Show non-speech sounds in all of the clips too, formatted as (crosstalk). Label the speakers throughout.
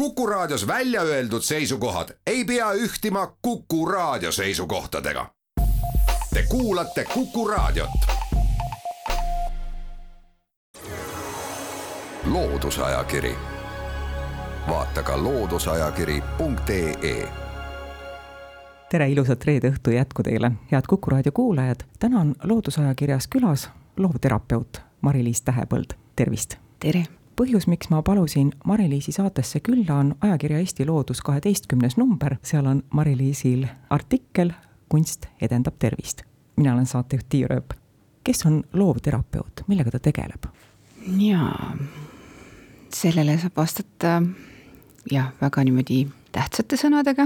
Speaker 1: Kuku Raadios välja öeldud seisukohad ei pea ühtima Kuku Raadio seisukohtadega. Te kuulate Kuku Raadiot. loodusajakiri, vaata ka looduseajakiri.ee
Speaker 2: tere, ilusat reede õhtu jätku teile, head Kuku raadio kuulajad. täna on Loodusajakirjas külas loovterapeut Mari-Liis Tähepõld, tervist!
Speaker 3: tere!
Speaker 2: Põhjus, miks ma palusin Mari-Liisi saatesse külla, on ajakirja Eesti Loodus kaheteistkümnes number, seal on Mari-Liisil artikkel Kunst edendab tervist. mina olen saatejuht Tiia Rööp. kes on loovterapeut, millega ta tegeleb?
Speaker 3: jaa, sellele saab vastata jah, väga niimoodi tähtsate sõnadega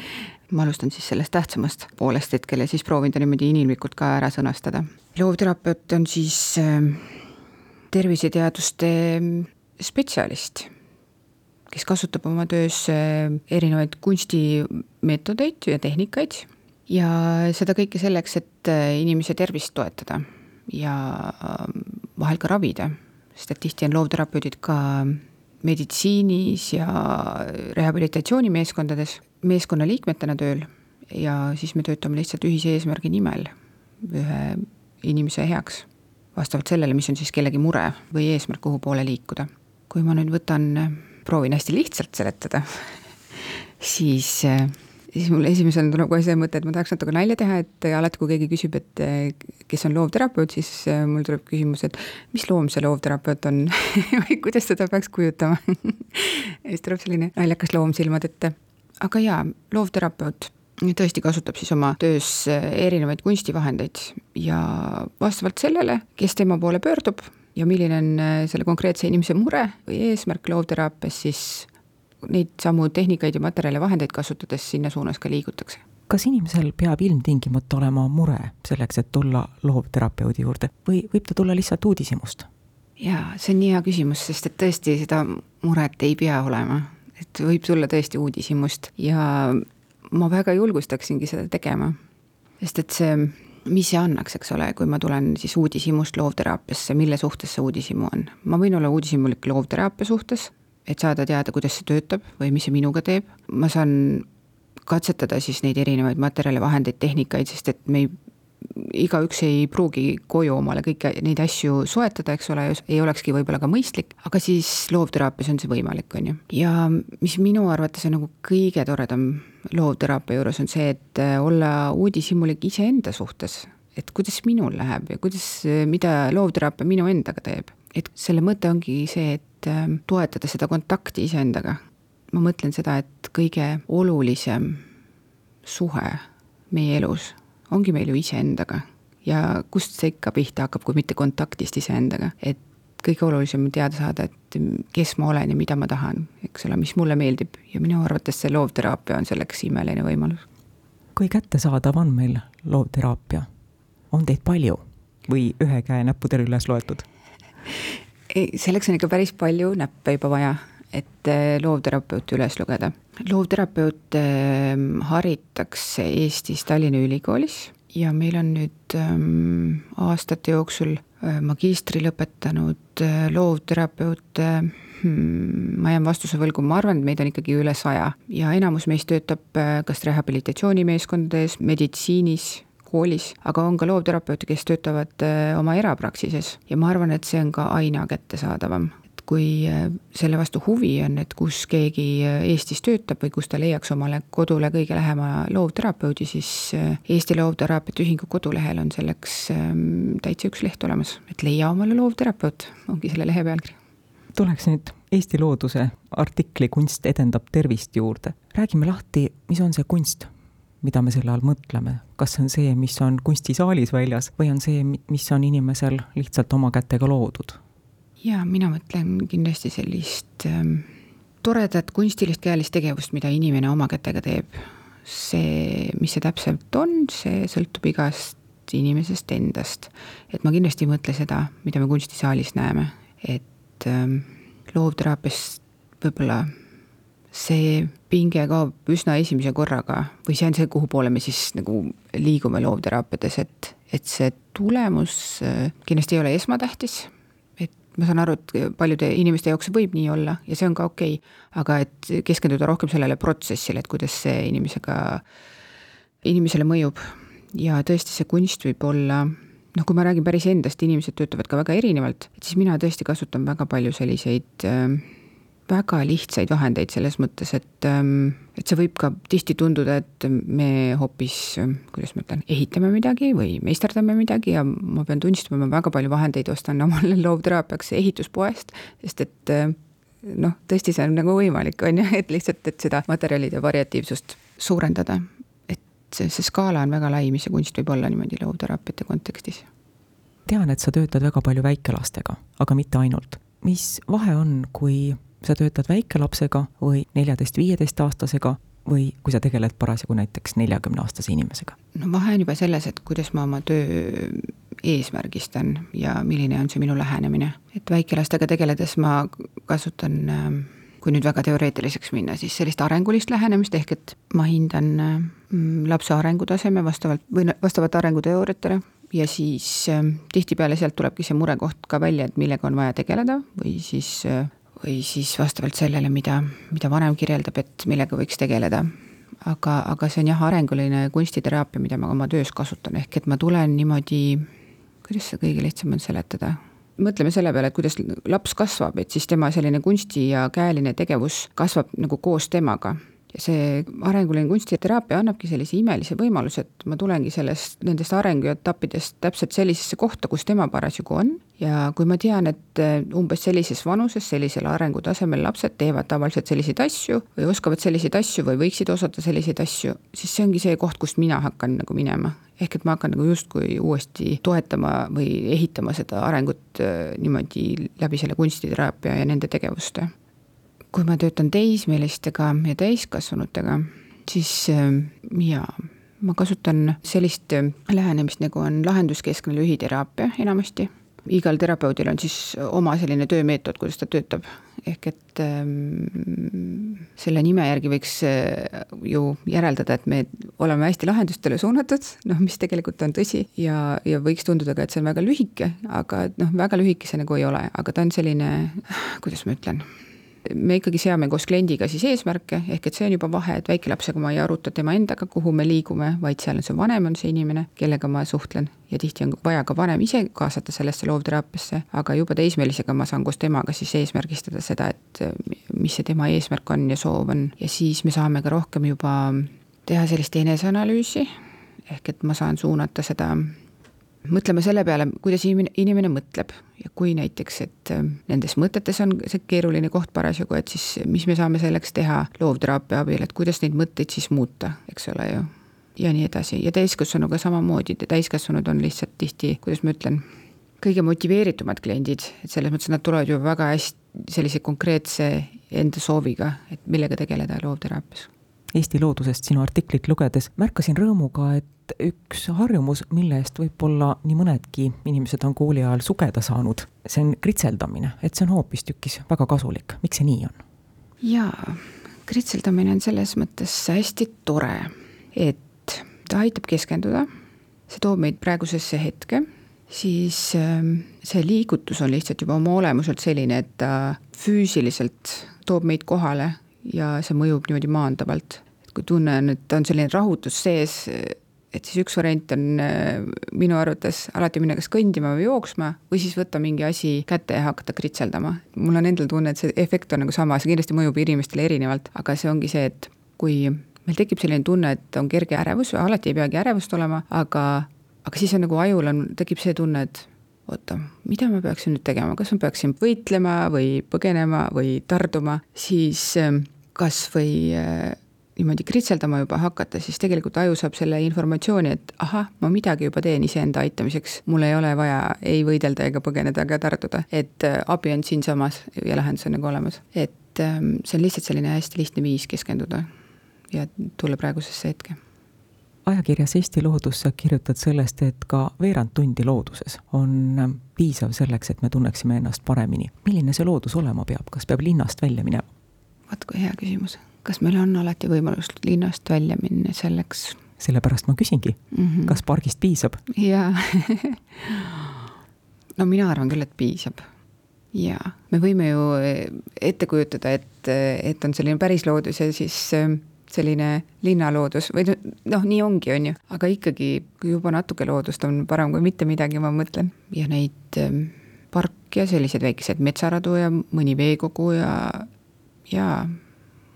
Speaker 3: (laughs) ma alustan siis sellest tähtsamast poolest hetkel ja siis proovin ta niimoodi inimlikult ka ära sõnastada. loovterapeut on siis äh, terviseteaduste spetsialist, kes kasutab oma töös äh, erinevaid kunstimeetodeid ja tehnikaid ja seda kõike selleks, et äh, inimese tervist toetada ja vahel ka ravida, sest et tihti on loovterapeudid ka meditsiinis ja rehabilitatsioonimeeskondades meeskonnaliikmetena tööl ja siis me töötame lihtsalt ühise eesmärgi nimel ühe inimese heaks. Vastavalt sellele, mis on siis kellegi mure või eesmärk, kuhu poole liikuda. kui ma nüüd võtan, proovin hästi lihtsalt seletada (laughs) siis siis mul esimesena tuleb kohe see mõte, et ma tahaks natuke nalja teha, et alati, kui keegi küsib, et kes on loovterapeut, siis mul tuleb küsimus, et mis loom see loovterapeut on (laughs) või kuidas seda peaks kujutama? (laughs) Ja siis tuleb selline naljakas loom silmad ette. Aga jaa, loovterapeut tõesti kasutab siis oma töös erinevaid kunstivahendeid ja vastavalt sellele, kes tema poole pöördub ja milline on selle konkreetse inimese mure või eesmärk loovteraapias, siis neid samu tehnikaid ja materjale, vahendeid kasutades sinna suunas ka liigutakse.
Speaker 2: kas inimesel peab ilmtingimata olema mure selleks, et tulla loovterapeudi juurde või võib ta tulla lihtsalt uudishimust?
Speaker 3: jaa, see on nii hea küsimus, sest et tõesti seda muret ei pea olema et võib tulla tõesti uudishimust ja ma väga julgustaksingi seda tegema. sest et see, mis see annaks, eks ole, kui ma tulen siis uudishimust loovteraapiasse, mille suhtes see uudishimu on? ma võin olla uudishimulik loovteraapia suhtes, et saada teada, kuidas see töötab või mis see minuga teeb, ma saan katsetada siis neid erinevaid materjale, vahendeid, tehnikaid, sest et me ei igaüks ei pruugi koju omale kõiki neid asju soetada, eks ole, ei olekski võib-olla ka mõistlik, aga siis loovteraapias on see võimalik, on ju. ja mis minu arvates on nagu kõige toredam loovteraapia juures, on see, et äh, olla uudishimulik iseenda suhtes. et kuidas minul läheb ja kuidas, äh, mida loovteraapia minu endaga teeb. et selle mõte ongi see, et äh, toetada seda kontakti iseendaga. ma mõtlen seda, et kõige olulisem suhe meie elus ongi meil ju iseendaga. ja kust see ikka pihta hakkab, kui mitte kontaktist iseendaga, et kõige olulisem on teada saada, et kes ma olen ja mida ma tahan, eks ole, mis mulle meeldib ja minu arvates see loovteraapia on selleks imeline võimalus.
Speaker 2: kui kättesaadav on meil loovteraapia? on teid palju või ühe käe näppudel üles loetud? (laughs)
Speaker 3: ei, selleks on ikka päris palju näppe juba vaja, et eh, loovterapeuti üles lugeda. Loovterapeute ähm, haritakse Eestis Tallinna Ülikoolis ja meil on nüüd ähm, aastate jooksul äh, magistri lõpetanud äh, loovterapeute hmm, ma jään vastuse võlgu, ma arvan, et meid on ikkagi üle saja ja enamus meist töötab äh, kas rehabilitatsioonimeeskondades, meditsiinis, koolis, aga on ka loovterapeute, kes töötavad oma erapraksises ja ma arvan, et see on ka aina kättesaadavam kui äh, selle vastu huvi on, et kus keegi äh, Eestis töötab või kus ta leiaks omale kodule kõige lähema loovterapeudi, siis äh, Eesti Loovteraapiate Ühingu kodulehel on selleks ähm, täitsa üks leht olemas, et leia omale loovterapeut, ongi selle lehe pealkiri.
Speaker 2: tuleks nüüd Eesti Looduse artikli Kunst edendab tervist juurde. räägime lahti, mis on see kunst, mida me selle all mõtleme, kas see on see, mis on kunstisaalis väljas või on see, mis on inimesel lihtsalt oma kätega loodud
Speaker 3: jaa, mina mõtlen kindlasti sellist ähm, toredat kunstilist käelist tegevust, mida inimene oma kätega teeb. see, mis see täpselt on, see sõltub igast inimesest endast. et ma kindlasti ei mõtle seda, mida me kunstisaalis näeme, et ähm, loovteraapias võib-olla see pinge kaob üsna esimese korraga või see on see, kuhu poole me siis nagu liigume loovteraapiades, et, et see tulemus äh, kindlasti ei ole esmatähtis ma saan aru, et paljude inimeste jaoks võib nii olla ja see on ka okei okay., aga et keskenduda rohkem sellele protsessile, et kuidas see inimesega, inimesele mõjub. ja tõesti, see kunst võib olla noh, kui ma räägin päris endast, inimesed töötavad ka väga erinevalt, et siis mina tõesti kasutan väga palju selliseid äh, väga lihtsaid vahendeid selles mõttes, et, ähm, et see võib ka tihti tunduda, et me hoopis, kuidas ma ütlen, ehitame midagi või meisterdame midagi ja ma pean tunnistama, ma väga palju vahendeid ostan omale (laughs) loovteraapiaks ehituspoest, sest et äh, noh, tõesti, see on nagu võimalik, on ju, (laughs) et lihtsalt, et seda materjalide variatiivsust suurendada. et see, see skaala on väga lai, mis see kunst võib olla niimoodi loovteraapiate kontekstis.
Speaker 2: tean, et sa töötad väga palju väikelastega, aga mitte ainult. mis vahe on, kui sa töötad väikelapsega või neljateist-viieteistaastasega või kui sa tegeled parasjagu näiteks neljakümneaastase inimesega?
Speaker 3: no vahe on juba selles, et kuidas ma oma töö eesmärgistan ja milline on see minu lähenemine. et väikelastega tegeledes ma kasutan ähm, kui nüüd väga teoreetiliseks minna, siis sellist arengulist lähenemist, ehk et ma hindan ähm, lapse arengutaseme vastavalt või vastavalt arenguteooriatele ja siis ähm, tihtipeale sealt tulebki see murekoht ka välja, et millega on vaja tegeleda või siis äh, või siis vastavalt sellele, mida, mida vanem kirjeldab, et millega võiks tegeleda. aga, aga see on jah, arenguline kunstiteraapia, mida ma oma töös kasutan, ehk et ma tulen niimoodi, kuidas seda kõige lihtsam on seletada, mõtleme selle peale, et kuidas laps kasvab, et siis tema selline kunsti ja käeline tegevus kasvab nagu koos temaga ja see arenguline kunstiteraapia annabki sellise imelise võimaluse, et ma tulengi sellest, nendest arenguetappidest täpselt sellisesse kohta, kus tema parasjagu on ja kui ma tean, et eh, umbes sellises vanuses, sellisel arengutasemel lapsed teevad tavaliselt selliseid asju või oskavad selliseid asju või võiksid osata selliseid asju, siis see ongi see koht, kust mina hakkan nagu minema. ehk et ma hakkan nagu justkui uuesti toetama või ehitama seda arengut eh, niimoodi läbi selle kunstiteraapia ja nende tegevuste kui ma töötan teismelistega ja täiskasvanutega, siis ähm, jaa, ma kasutan sellist äh, lähenemist, nagu on lahenduskeskne lühiteraapia enamasti. igal terapeudil on siis oma selline töömeetod, kuidas ta töötab, ehk et ähm, selle nime järgi võiks äh, ju järeldada, et me oleme hästi lahendustele suunatud, noh, mis tegelikult on tõsi. Ja, ja võiks tunduda ka, et see on väga lühike, aga noh, väga lühike see nagu ei ole, aga ta on selline, kuidas ma ütlen me ikkagi seame koos kliendiga siis eesmärke, ehk et see on juba vahe, et väikelapsega ma ei aruta tema endaga, kuhu me liigume, vaid seal on see vanem, on see inimene, kellega ma suhtlen. ja tihti on vaja ka vanem ise kaasata sellesse loovteraapiasse, aga juba teismelisega ma saan koos temaga siis eesmärgistada seda, et mis see tema eesmärk on ja soov on ja siis me saame ka rohkem juba teha sellist eneseanalüüsi, ehk et ma saan suunata seda mõtleme selle peale, kuidas inimene, inimene mõtleb. Ja kui näiteks, et äh, nendes mõtetes on see keeruline koht parasjagu, et siis mis me saame selleks teha loovteraapia abil, et kuidas neid mõtteid siis muuta, eks ole ju. ja nii edasi. Ja täiskasvanuga samamoodi, täiskasvanud on lihtsalt tihti, kuidas ma ütlen, kõige motiveeritumad kliendid, et selles mõttes nad tulevad juba väga hästi sellise konkreetse enda sooviga, et millega tegeleda loovteraapias
Speaker 2: Eesti loodusest sinu artiklit lugedes märkasin rõõmuga, et üks harjumus, mille eest võib-olla nii mõnedki inimesed on kooli ajal sugeda saanud, see on kritseldamine, et see on hoopistükkis väga kasulik, miks see nii on?
Speaker 3: jaa, kritseldamine on selles mõttes hästi tore, et ta aitab keskenduda, see toob meid praegusesse hetke, siis ähm, see liigutus on lihtsalt juba oma olemuselt selline, et ta füüsiliselt toob meid kohale ja see mõjub niimoodi maandavalt. et kui tunne on, et on selline rahutus sees, et siis üks variant on äh, minu arvates alati minna kas kõndima või jooksma või siis võtta mingi asi kätte ja hakata kritseldama. mul on endal tunne, et see efekt on nagu sama, see kindlasti mõjub inimestele erinevalt, aga see ongi see, et kui meil tekib selline tunne, et on kerge ärevus, alati ei peagi ärevust olema, aga, aga siis on nagu ajul on, tekib see tunne, et oota, mida ma peaksin nüüd tegema, kas ma peaksin võitlema või põgenema või tarduma, siis ähm, kas või äh, niimoodi kritseldama juba hakata, siis tegelikult aju saab selle informatsiooni, et ahah, ma midagi juba teen iseenda aitamiseks, mul ei ole vaja ei võidelda ega põgeneda ega tarduda, et äh, abi on siinsamas ja lahendus on nagu olemas. et ähm, see on lihtsalt selline hästi lihtne viis keskenduda ja tulla praegusesse hetke
Speaker 2: ajakirjas Eesti Loodus sa kirjutad sellest, et ka veerand tundi looduses on piisav selleks, et me tunneksime ennast paremini. milline see loodus olema peab, kas peab linnast välja minema?
Speaker 3: vaat kui hea küsimus. kas meil on alati võimalus linnast välja minna selleks?
Speaker 2: sellepärast ma küsingi mm, -hmm. kas pargist piisab?
Speaker 3: jaa (laughs) no mina arvan küll, et piisab. jaa, me võime ju ette kujutada, et, et on selline päris loodus ja siis selline linnaloodus või noh, nii ongi, on ju, aga ikkagi juba natuke loodust on parem kui mitte midagi, ma mõtlen, ja neid parke ja sellised väikesed metsaradu ja mõni veekogu ja, ja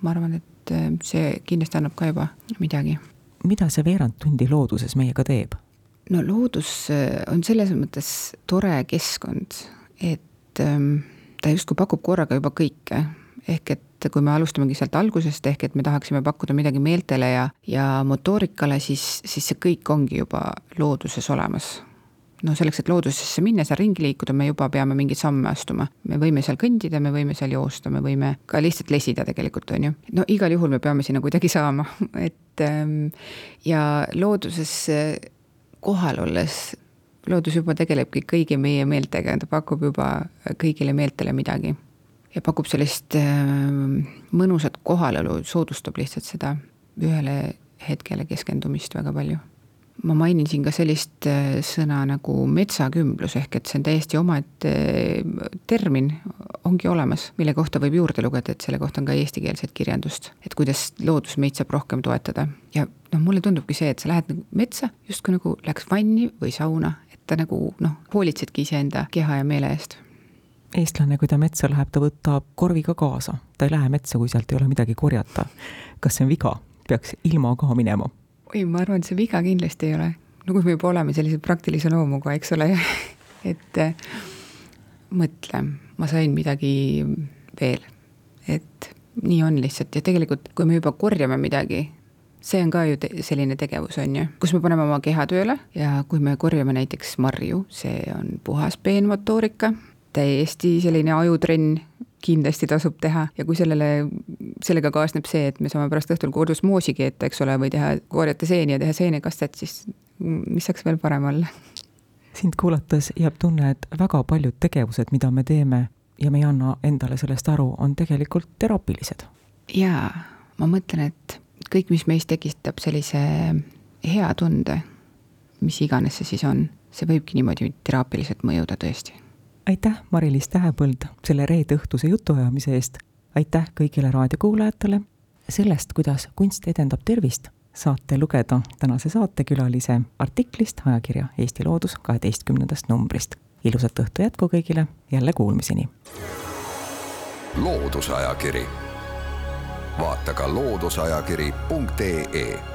Speaker 3: ma arvan, et äh, see kindlasti annab ka juba midagi.
Speaker 2: mida see veerand tundi looduses meiega teeb?
Speaker 3: no loodus äh, on selles mõttes tore keskkond, et ähm, ta justkui pakub korraga juba kõike, ehk et kui me alustamegi sealt algusest, ehk et me tahaksime pakkuda midagi meeltele ja, ja motoorikale, siis, siis see kõik ongi juba looduses olemas no selleks, et loodusesse minna, seal ringi liikuda, me juba peame mingeid samme astuma. me võime seal kõndida, me võime seal joosta, me võime ka lihtsalt lesida tegelikult, on ju. no igal juhul me peame sinna kuidagi saama, (laughs) et ähm, ja looduses kohal olles, loodus juba tegelebki kõigi meie meeltega, ta pakub juba kõigile meeltele midagi. Ja pakub sellist ähm, mõnusat kohalolu, soodustab lihtsalt seda ühele hetkele keskendumist väga palju ma mainin siin ka sellist äh, sõna nagu metsakümblus, ehk et see on täiesti omaette äh, termin, ongi olemas, mille kohta võib juurde lugeda, et selle kohta on ka eestikeelset kirjandust. et kuidas loodus meid saab rohkem toetada ja noh, mulle tundubki see, et sa lähed nagu metsa justkui nagu läks vanni või sauna, et ta nagu noh, hoolitsedki iseenda keha ja meele eest
Speaker 2: eestlane, kui ta metsa läheb, ta võtab korvi ka kaasa, ta ei lähe metsa, kui sealt ei ole midagi korjata. kas see on viga, peaks ilma ka minema?
Speaker 3: oi, ma arvan, et see viga kindlasti ei ole. no kui me juba oleme sellised praktilise loomuga, eks ole (laughs) et äh, mõtle, ma sain midagi veel. et nii on lihtsalt ja tegelikult, kui me juba korjame midagi, see on ka ju te selline tegevus, on ju, kus me paneme oma keha tööle ja kui me korjame näiteks marju, see on puhas peenmotoorika, täiesti selline ajutrenn kindlasti tasub teha ja kui sellele, sellega kaasneb see, et me saame pärast õhtul kodus moosi keeta, eks ole, või teha, korjata seeni ja teha seenekastet, siis mis saaks veel parem olla?
Speaker 2: sind kuulates jääb tunne, et väga paljud tegevused, mida me teeme ja me ei anna endale sellest aru, on tegelikult teraapilised.
Speaker 3: jaa, ma mõtlen, et kõik, mis meis tekitab sellise hea tunde, mis iganes see siis on, see võibki niimoodi teraapiliselt mõjuda tõesti
Speaker 2: aitäh, Mari-Liis Tähepõld, selle reede õhtuse jutuajamise eest. aitäh kõigile raadiokuulajatele. sellest, kuidas kunst edendab tervist, saate lugeda tänase saatekülalise artiklist ajakirja Eesti Loodus kaheteistkümnendast numbrist. ilusat õhtu jätku kõigile, jälle kuulmiseni.
Speaker 1: loodusajakiri, vaata ka looduseajakiri.ee